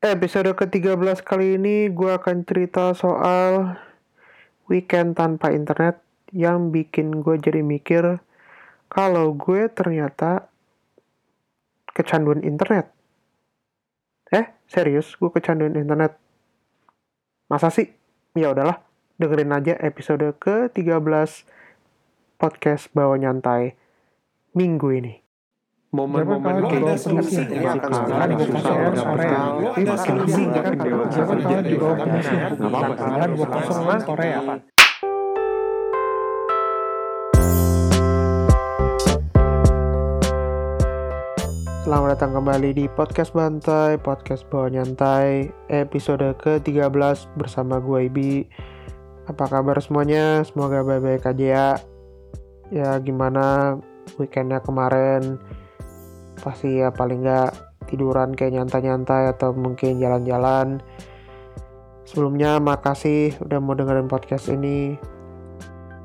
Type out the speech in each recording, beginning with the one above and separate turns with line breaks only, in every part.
Episode ke-13 kali ini gue akan cerita soal weekend tanpa internet yang bikin gue jadi mikir kalau gue ternyata kecanduan internet. Eh, serius gue kecanduan internet. Masa sih? Ya udahlah, dengerin aja episode ke-13 podcast Bawa Nyantai minggu ini momen-momen
Lu ada solusi
ini
nggak?
akan
Sekarang
sangat
gua
susah Tapi
ada
makin
solusi
sih
nggak? bawah
kerja.
komisi.
Nggak apa-apa.
Kalian gua kosong kan sore apa?
Selamat datang kembali di podcast Bantai, podcast bawa nyantai, episode ke-13 bersama gue Ibi. Apa kabar semuanya? Semoga baik-baik aja ya. Ya gimana weekendnya kemarin? Pasti ya paling nggak tiduran kayak nyantai-nyantai atau mungkin jalan-jalan. Sebelumnya makasih udah mau dengerin podcast ini.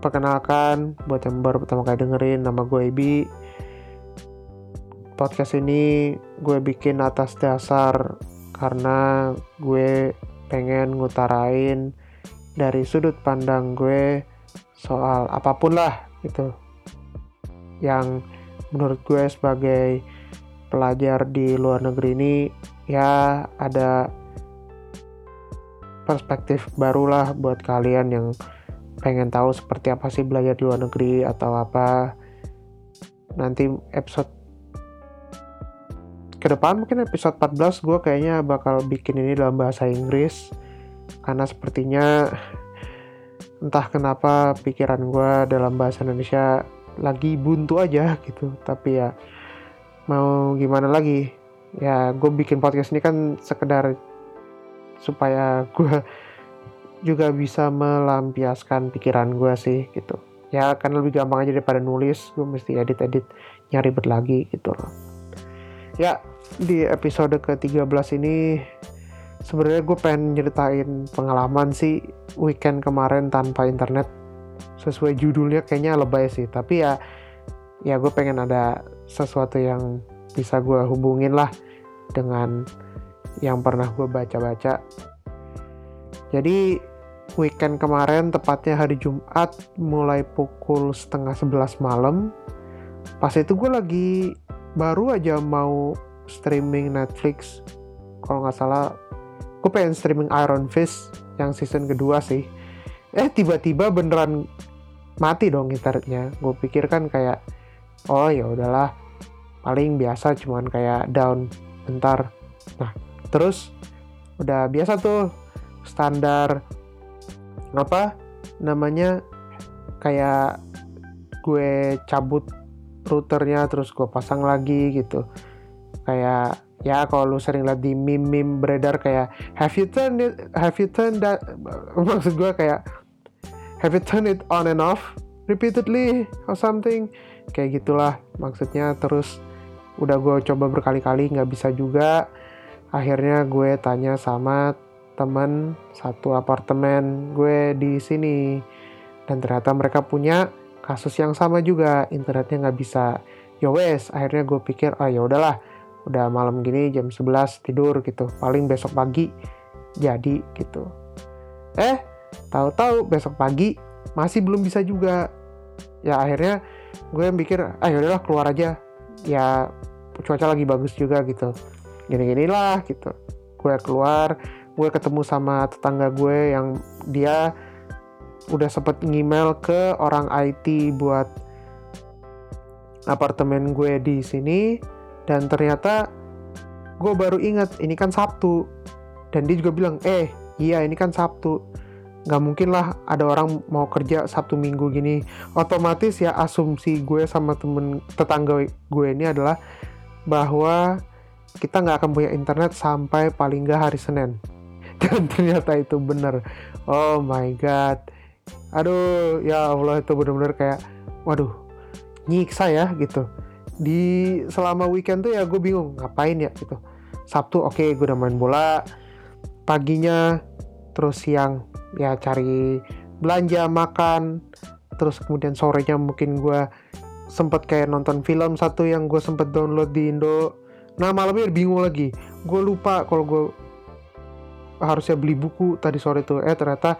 Perkenalkan, buat yang baru pertama kali dengerin, nama gue Ibi podcast ini gue bikin atas dasar karena gue pengen ngutarain dari sudut pandang gue soal apa pun lah gitu yang menurut gue sebagai pelajar di luar negeri ini ya ada perspektif barulah buat kalian yang pengen tahu seperti apa sih belajar di luar negeri atau apa. Nanti episode ke depan mungkin episode 14 gue kayaknya bakal bikin ini dalam bahasa Inggris. Karena sepertinya entah kenapa pikiran gue dalam bahasa Indonesia lagi buntu aja gitu. Tapi ya mau gimana lagi? Ya gue bikin podcast ini kan sekedar supaya gue juga bisa melampiaskan pikiran gue sih gitu. Ya kan lebih gampang aja daripada nulis. Gue mesti edit-edit nyari ribet lagi gitu loh. Ya di episode ke-13 ini sebenarnya gue pengen nyeritain pengalaman sih weekend kemarin tanpa internet. Sesuai judulnya kayaknya lebay sih tapi ya ya gue pengen ada sesuatu yang bisa gue hubungin lah dengan yang pernah gue baca-baca. Jadi weekend kemarin tepatnya hari Jumat mulai pukul setengah sebelas malam pas itu gue lagi baru aja mau streaming Netflix. Kalau nggak salah gue pengen streaming Iron Fist yang season kedua sih. Eh tiba-tiba beneran mati dong internetnya gue pikir kan kayak oh ya udahlah. Paling biasa cuman kayak down bentar. Nah terus udah biasa tuh standar apa namanya kayak gue cabut routernya terus gue pasang lagi gitu. Kayak ya kalau lu sering lihat di meme-meme beredar kayak have you turned it have you turned that maksud gue kayak have you turned it on and off repeatedly or something kayak gitulah. Maksudnya terus udah gue coba berkali-kali nggak bisa juga. Akhirnya gue tanya sama teman satu apartemen gue di sini. Dan ternyata mereka punya kasus yang sama juga. Internetnya nggak bisa. Ya wes akhirnya gue pikir ah ya udahlah. Udah malam gini jam 11 tidur gitu. Paling besok pagi jadi gitu. Eh tahu-tahu besok pagi masih belum bisa juga. Ya akhirnya gue mikir ah ya udahlah keluar aja. Ya cuaca lagi bagus juga gitu. Gini-gini lah gitu. Gue keluar gue ketemu sama tetangga gue yang dia udah sempet ngemail ke orang IT buat apartemen gue di sini dan ternyata gue baru ingat ini kan Sabtu. Dan dia juga bilang eh iya ini kan Sabtu nggak mungkin lah ada orang mau kerja Sabtu Minggu gini. Otomatis ya asumsi gue sama temen tetangga gue ini adalah bahwa kita nggak akan punya internet sampai paling nggak hari Senin. Dan ternyata itu bener. Oh my god. Aduh ya Allah itu bener-bener kayak waduh nyiksa ya gitu. Di selama weekend tuh ya gue bingung ngapain ya gitu. Sabtu oke okay, gue udah main bola. Paginya terus siang ya cari belanja makan. Terus kemudian sorenya mungkin gue sempet kayak nonton film satu yang gue sempet download di Indo. Nah malamnya bingung lagi. Gue lupa kalau gue harusnya beli buku tadi sore tuh. Eh ternyata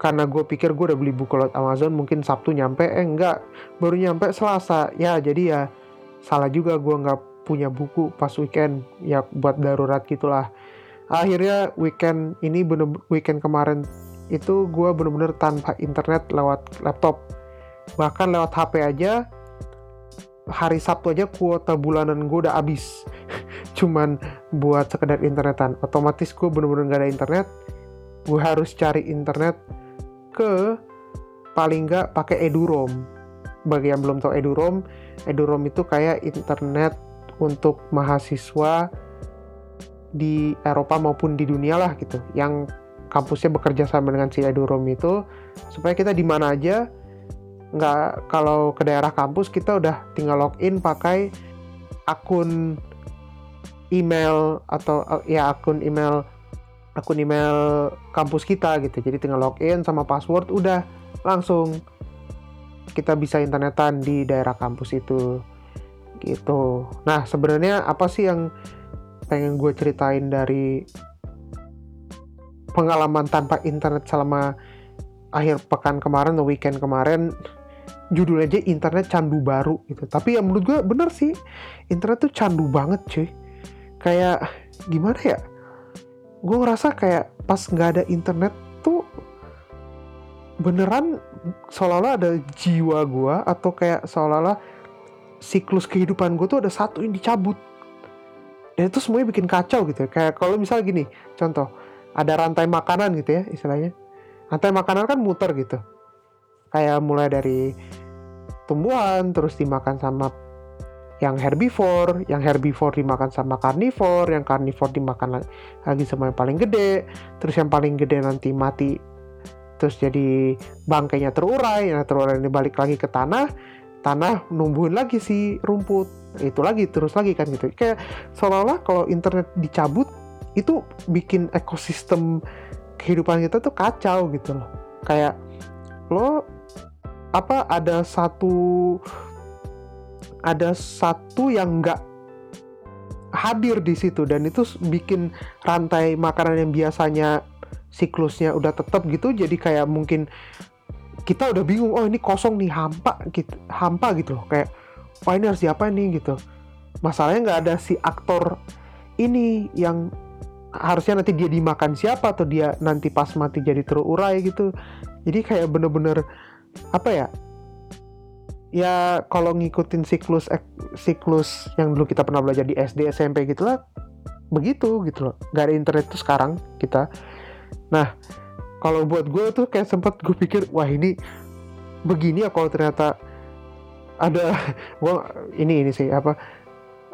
karena gue pikir gue udah beli buku lewat Amazon mungkin Sabtu nyampe. Eh enggak. Baru nyampe Selasa. Ya jadi ya salah juga gue nggak punya buku pas weekend. Ya buat darurat gitulah akhirnya weekend ini bener weekend kemarin itu gue bener-bener tanpa internet lewat laptop. Bahkan lewat HP aja hari Sabtu aja kuota bulanan gue udah habis. Cuman buat sekedar internetan. Otomatis gue bener-bener gak ada internet. Gue harus cari internet ke paling nggak pakai edurom bagi yang belum tahu edurom edurom itu kayak internet untuk mahasiswa di Eropa maupun di dunia lah gitu. Yang kampusnya bekerja sama dengan si edurom itu supaya kita di mana aja nggak kalau ke daerah kampus kita udah tinggal login pakai akun email atau eh, ya akun email akun email kampus kita gitu. Jadi tinggal login sama password udah langsung kita bisa internetan di daerah kampus itu gitu. Nah sebenarnya apa sih yang pengen gue ceritain dari pengalaman tanpa internet selama akhir pekan kemarin atau weekend kemarin judul aja internet candu baru gitu. Tapi ya menurut gue bener sih internet tuh candu banget cuy. Kayak gimana ya? Gue ngerasa kayak pas nggak ada internet tuh beneran seolah-olah ada jiwa gue atau kayak seolah-olah siklus kehidupan gue tuh ada satu yang dicabut dan itu semuanya bikin kacau gitu ya. Kayak kalau misalnya gini contoh ada rantai makanan gitu ya istilahnya. Rantai makanan kan muter gitu. Kayak mulai dari tumbuhan terus dimakan sama yang herbivore, yang herbivore dimakan sama carnivore, yang carnivore dimakan lagi sama yang paling gede, terus yang paling gede nanti mati, terus jadi bangkainya terurai, nah terurai ini balik lagi ke tanah, tanah numbuhin lagi si rumput, itu lagi terus lagi kan gitu, kayak seolah-olah kalau internet dicabut itu bikin ekosistem kehidupan kita tuh kacau gitu loh, kayak lo apa ada satu ada satu yang nggak hadir di situ dan itu bikin rantai makanan yang biasanya siklusnya udah tetap gitu jadi kayak mungkin kita udah bingung oh ini kosong nih hampa gitu hampa gitu loh. Kayak wah ini harus siapa nih gitu. Masalahnya nggak ada si aktor ini yang harusnya nanti dia dimakan siapa atau dia nanti pas mati jadi terurai gitu. Jadi kayak bener-bener apa ya ya kalau ngikutin siklus siklus yang dulu kita pernah belajar di SD SMP gitu lah begitu gitu loh. Gak ada internet tuh sekarang kita. Nah kalau buat gue tuh kayak sempet gue pikir wah ini begini ya kalau ternyata ada gue ini ini sih apa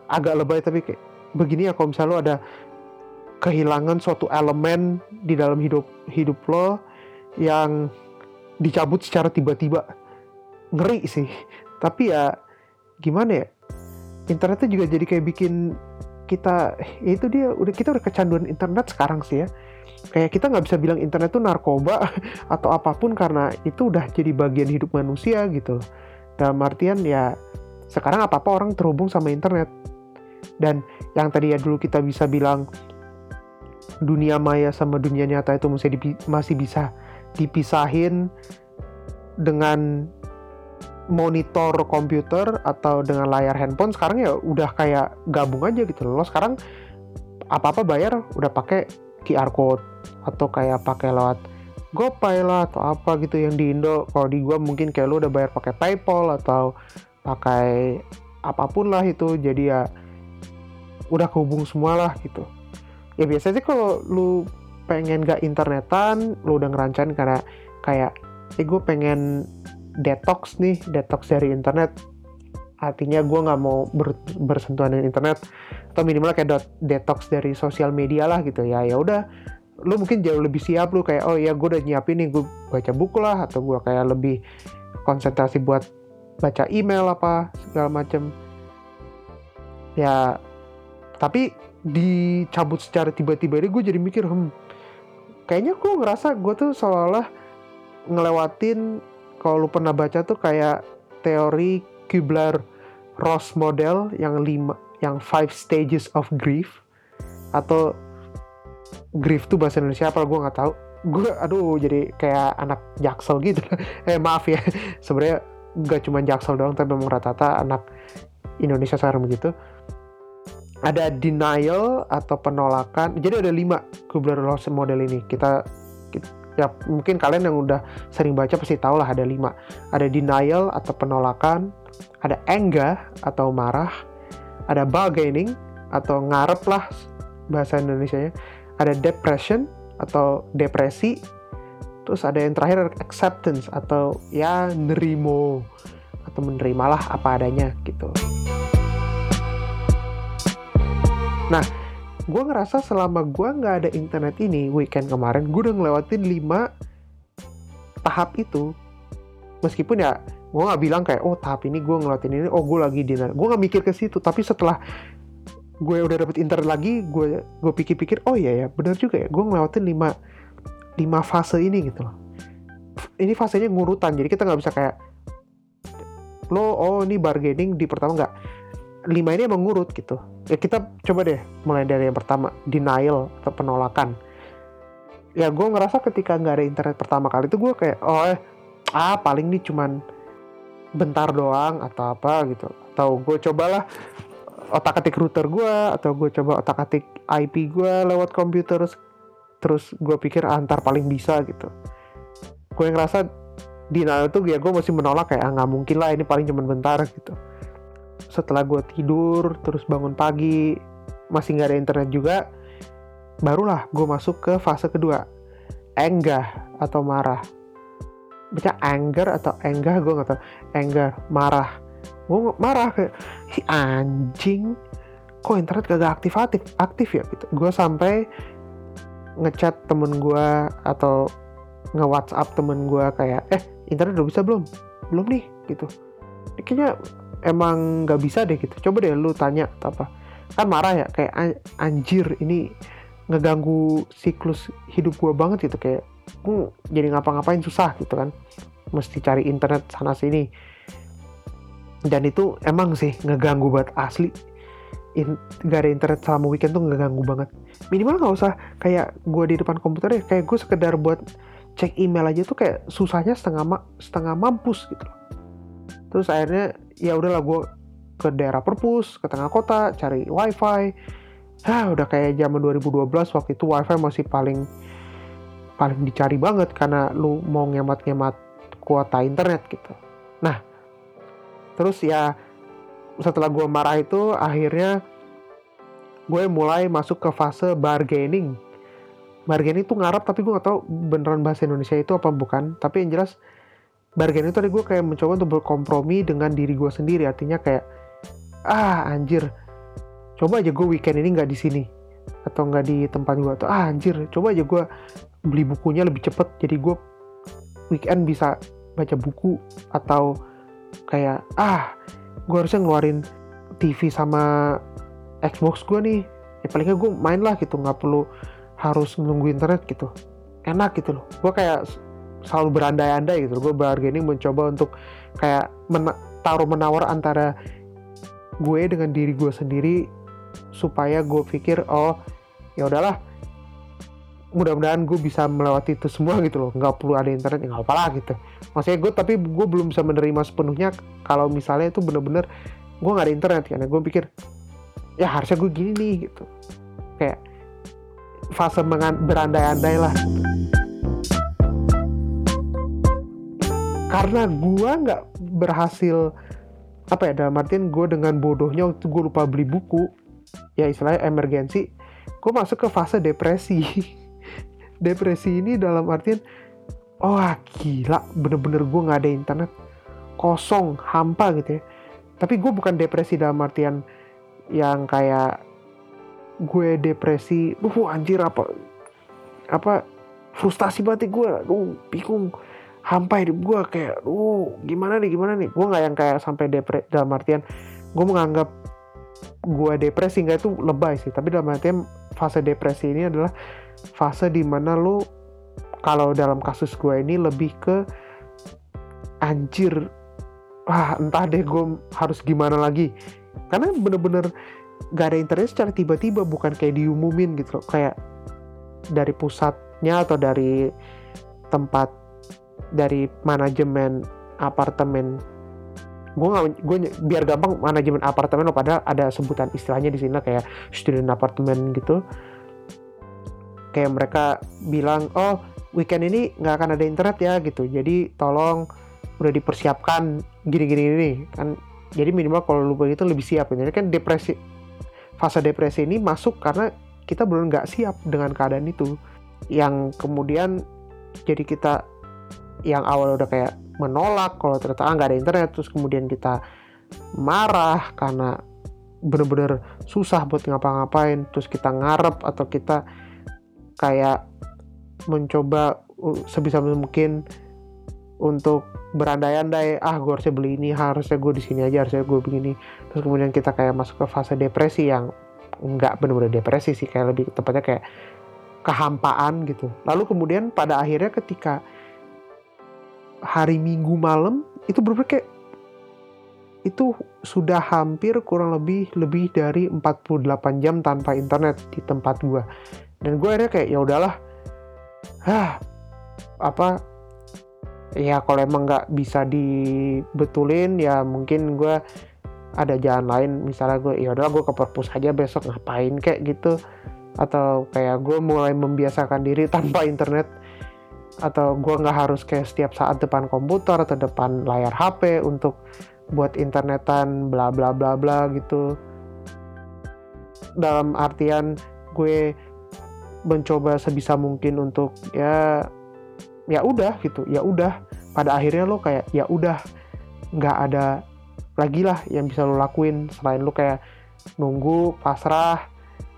agak lebay tapi kayak begini ya kalau misalnya lo ada kehilangan suatu elemen di dalam hidup hidup lo yang dicabut secara tiba-tiba. Ngeri sih. Tapi ya gimana ya internet tuh juga jadi kayak bikin kita itu dia udah kita udah kecanduan internet sekarang sih ya. Kayak kita nggak bisa bilang internet tuh narkoba atau apa pun karena itu udah jadi bagian hidup manusia gitu dalam artian ya sekarang apa apa orang terhubung sama internet. Dan yang tadi ya dulu kita bisa bilang dunia maya sama dunia nyata itu masih masih bisa dipisahin dengan monitor komputer atau dengan layar handphone sekarang ya udah kayak gabung aja gitu loh. sekarang apa-apa bayar udah pakai QR code atau kayak pakai lewat GoPay lah atau apa gitu yang di Indo. Kalau di gua mungkin kayak lu udah bayar pakai PayPal atau pakai apa pun lah itu. Jadi ya udah kehubung semua lah gitu. Ya biasanya sih kalau lu pengen gak internetan, lu udah ngerancang karena kayak eh gue pengen detox nih detox dari internet. Artinya gue nggak mau ber, bersentuhan dengan internet. Atau minimal kayak detox dari sosial media lah gitu ya. Ya udah lu mungkin jauh lebih siap lu kayak oh ya gue udah nyiapin nih gue baca buku lah atau gue kayak lebih konsentrasi buat baca email apa segala macem. Ya tapi dicabut secara tiba-tiba ini gue jadi mikir hmm kayaknya gue ngerasa gue tuh seolah-olah ngelewatin kalau lu pernah baca tuh kayak teori Kubler-Ross model yang lima yang five stages of grief atau grief tuh bahasa Indonesia apa? Gue nggak tahu. Gue aduh jadi kayak anak jaksel gitu. Eh maaf ya. Sebenarnya gak cuma jaksel doang tapi memang rata-rata anak Indonesia sekarang begitu. Ada denial atau penolakan. Jadi ada lima Kubler Ross model ini. Kita ya mungkin kalian yang udah sering baca pasti tahu lah ada lima. Ada denial atau penolakan ada anger atau marah ada bargaining atau ngarep lah bahasa Indonesia nya ada depression atau depresi terus ada yang terakhir acceptance atau ya nerimo atau menerimalah apa adanya gitu. Nah gue ngerasa selama gue nggak ada internet ini weekend kemarin gue udah ngelewatin 5 tahap itu. Meskipun ya gue nggak bilang kayak oh tahap ini gue ngelewatin ini oh gue lagi dinner. Gue nggak mikir ke situ tapi setelah gue udah dapet internet lagi gue gue pikir-pikir oh iya ya benar juga ya gue ngelewatin 5 lima fase ini gitu loh. Ini fasenya ngurutan jadi kita nggak bisa kayak lo oh ini bargaining di pertama nggak lima ini emang ngurut gitu. Ya kita coba deh mulai dari yang pertama denial atau penolakan. Ya gue ngerasa ketika nggak ada internet pertama kali itu gue kayak oh eh ah paling nih cuman bentar doang atau apa gitu. Atau gue cobalah otak atik router gue atau gue coba otak atik IP gue lewat komputer terus gue pikir antar ah, paling bisa gitu. Gue ngerasa denial itu ya gue masih menolak kayak ah, nggak mungkin lah ini paling cuma bentar gitu setelah gue tidur terus bangun pagi masih nggak ada internet juga barulah gue masuk ke fase kedua. Enggah atau marah? Baca anger atau enggah? Gue nggak tahu. Anger marah. Gue marah kayak si anjing. Kok internet gak aktif aktif aktif ya? Gitu. Gue sampai ngechat temen gue atau nge WhatsApp temen gue kayak eh internet udah bisa belum? Belum nih? Gitu. Kayaknya emang nggak bisa deh gitu. Coba deh lu tanya apa. Kan marah ya kayak anjir ini ngeganggu siklus hidup gue banget gitu. Kayak gue jadi ngapa-ngapain susah gitu kan. Mesti cari internet sana sini. Dan itu emang sih ngeganggu banget asli. In, gak ada internet selama weekend tuh ngeganggu banget. Minimal nggak usah kayak gue di depan komputer ya kayak gue sekedar buat cek email aja tuh kayak susahnya setengah ma setengah mampus gitu terus akhirnya ya udahlah gue ke daerah perpus ke tengah kota cari wifi Hah, udah kayak zaman 2012 waktu itu wifi masih paling paling dicari banget karena lu mau ngemat-ngemat kuota internet gitu. Nah, terus ya setelah gue marah itu akhirnya gue mulai masuk ke fase bargaining. Bargaining itu ngarap tapi gue gak tau beneran bahasa Indonesia itu apa bukan. Tapi yang jelas bargain itu tadi gue kayak mencoba untuk berkompromi dengan diri gue sendiri. Artinya kayak ah anjir coba aja gue weekend ini nggak di sini atau nggak di tempat gue atau ah anjir coba aja gue beli bukunya lebih cepet jadi gue weekend bisa baca buku atau kayak ah gue harusnya ngeluarin TV sama Xbox gue nih. Ya palingnya gue main lah gitu nggak perlu harus nunggu internet gitu. Enak gitu loh. Gue kayak selalu berandai-andai gitu. Gue bargaining mencoba untuk kayak men taruh menawar antara gue dengan diri gue sendiri supaya gue pikir oh ya udahlah. Mudah-mudahan gue bisa melewati itu semua gitu loh. Nggak perlu ada internet ya nggak apa-apa gitu. Maksudnya gue tapi gue belum bisa menerima sepenuhnya kalau misalnya itu bener-bener gue nggak ada internet karena gue pikir ya harusnya gue gini nih gitu. Kayak fase berandai-andai lah gitu. Karena gue nggak berhasil apa ya dalam artian gue dengan bodohnya waktu gue lupa beli buku. Ya istilahnya emergensi gue masuk ke fase depresi. Depresi ini dalam artian oh gila bener-bener gue nggak ada internet. Kosong hampa gitu ya. Tapi gue bukan depresi dalam artian yang kayak gue depresi uh anjir apa apa frustasi batik gue aduh bingung hampa hidup gue kayak uh gimana nih gimana nih? Gue nggak yang kayak sampai depres dalam artian gue menganggap gue depresi nggak itu lebay sih. Tapi dalam artian fase depresi ini adalah fase di mana lo kalau dalam kasus gue ini lebih ke anjir wah entah deh gue harus gimana lagi. Karena bener-bener gak ada internet secara tiba-tiba bukan kayak diumumin gitu loh. Kayak dari pusatnya atau dari tempat dari manajemen apartemen. Gue nggak gue biar gampang manajemen apartemen loh padahal ada sebutan istilahnya di sini kayak student apartemen gitu. Kayak mereka bilang oh weekend ini nggak akan ada internet ya gitu. Jadi tolong udah dipersiapkan gini-gini ini. Kan jadi minimal kalau lu begitu lebih siap. Ini kan depresi fase depresi ini masuk karena kita belum nggak siap dengan keadaan itu. Yang kemudian jadi kita yang awal udah kayak menolak kalau ternyata ah, nggak ada internet. Terus kemudian kita marah karena bener-bener susah buat ngapa-ngapain. Terus kita ngarep atau kita kayak mencoba sebisa mungkin untuk berandai-andai ah gue harusnya beli ini harusnya gue di sini aja harusnya gue begini terus kemudian kita kayak masuk ke fase depresi yang nggak bener-bener depresi sih kayak lebih tepatnya kayak kehampaan gitu. Lalu kemudian pada akhirnya ketika hari minggu malam itu bener kayak itu sudah hampir kurang lebih lebih dari 48 jam tanpa internet di tempat gue dan gue akhirnya kayak ya udahlah. Ah apa? Ya kalau emang nggak bisa dibetulin ya mungkin gue ada jalan lain. Misalnya gue ya udah gue ke perpus aja besok ngapain? Kayak gitu. Atau kayak gue mulai membiasakan diri tanpa internet atau gue nggak harus kayak setiap saat depan komputer atau depan layar HP untuk buat internetan bla bla bla bla gitu. Dalam artian gue mencoba sebisa mungkin untuk ya ya udah gitu. Ya udah pada akhirnya lo kayak ya udah nggak ada lagi lah yang bisa lo lakuin. Selain lo kayak nunggu pasrah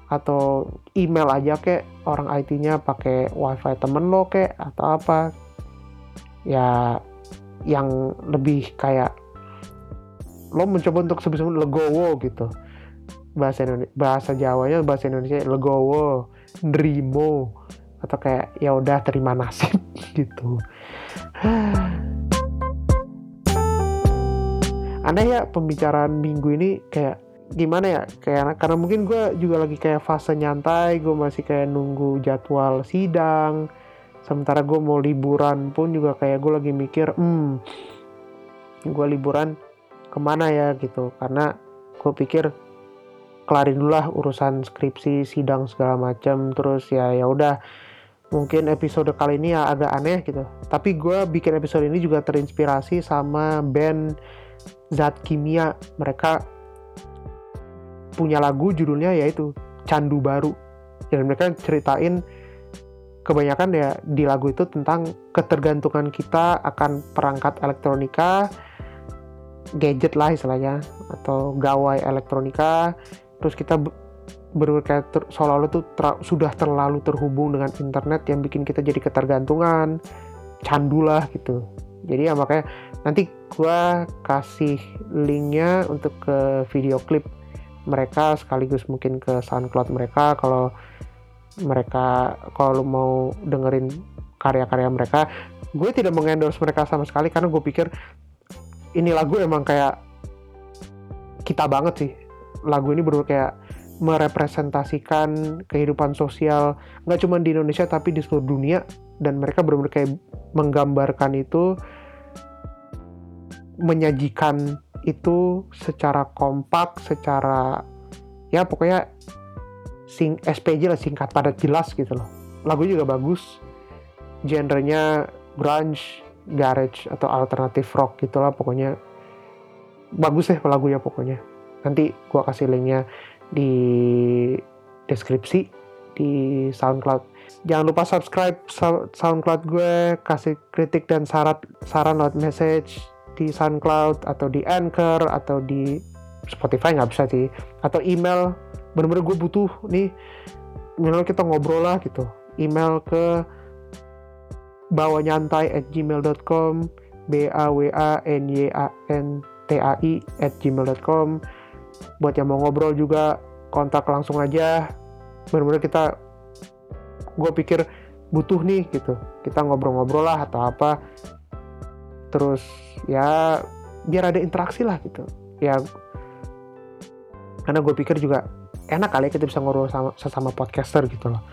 atau email aja kayak orang IT-nya pakai wifi temen lo kayak atau apa. Ya yang lebih kayak lo mencoba untuk sebisa legowo gitu. Bahasa Indonesia bahasa Jawanya bahasa Indonesia legowo nerimo atau kayak ya udah terima nasib gitu. Aneh ya pembicaraan minggu ini kayak gimana ya kayak karena mungkin gue juga lagi kayak fase nyantai gue masih kayak nunggu jadwal sidang sementara gue mau liburan pun juga kayak gue lagi mikir hmm gue liburan ke mana ya? gitu. Karena gue pikir kelarin dulu lah urusan skripsi sidang segala macam terus ya ya udah mungkin episode kali ini ya agak aneh gitu. Tapi gue bikin episode ini juga terinspirasi sama band Zat Kimia. Mereka punya lagu judulnya yaitu Candu Baru. Dan mereka ceritain kebanyakan ya di lagu itu tentang ketergantungan kita akan perangkat elektronika gadget lah istilahnya atau gawai elektronika. Terus kita kayak ter, seolah-olah tuh ter, sudah terlalu terhubung dengan internet yang bikin kita jadi ketergantungan. Candu lah gitu. Jadi ya makanya nanti gua kasih linknya untuk ke video klip mereka sekaligus mungkin ke SoundCloud mereka. Kalau mereka kalau mau dengerin karya-karya mereka gue tidak mengendorse mereka sama sekali karena gue pikir ini lagu emang kayak kita banget sih. Lagu ini benar kayak merepresentasikan kehidupan sosial nggak cuma di Indonesia tapi di seluruh dunia. Dan mereka benar-benar kayak menggambarkan itu menyajikan itu secara kompak, secara ya pokoknya sing SPJ lah singkat padat jelas gitu loh. Lagu juga bagus, genrenya grunge, garage atau alternative rock gitulah pokoknya bagus deh lagunya pokoknya. Nanti gua kasih linknya di deskripsi di SoundCloud. Jangan lupa subscribe SoundCloud gue, kasih kritik dan saran saran lewat message di SoundCloud atau di Anchor atau di Spotify nggak bisa sih. Atau email bener-bener gue butuh nih minimal kita ngobrol lah gitu. Email ke bawa nyantai at gmail.com b a w a n y a n t a i at gmail.com buat yang mau ngobrol juga kontak langsung aja. Bener-bener kita gue pikir butuh nih gitu. Kita ngobrol-ngobrol lah atau apa. Terus ya biar ada interaksi lah gitu ya karena gue pikir juga enak kali ya kita bisa ngobrol sama sesama podcaster gitu loh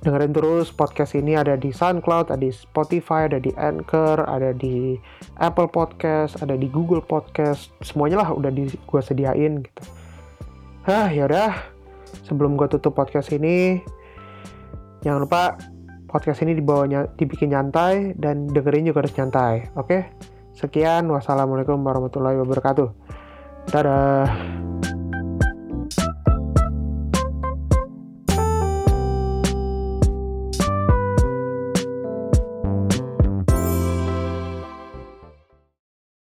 dengerin terus podcast ini ada di SoundCloud, ada di Spotify, ada di Anchor, ada di Apple Podcast, ada di Google Podcast, semuanya lah udah di gue sediain gitu. Hah, yaudah. Sebelum gue tutup podcast ini, jangan lupa podcast ini dibawanya dibikin nyantai dan dengerin juga harus nyantai. Oke? Sekian, wassalamualaikum warahmatullahi wabarakatuh. Dadah.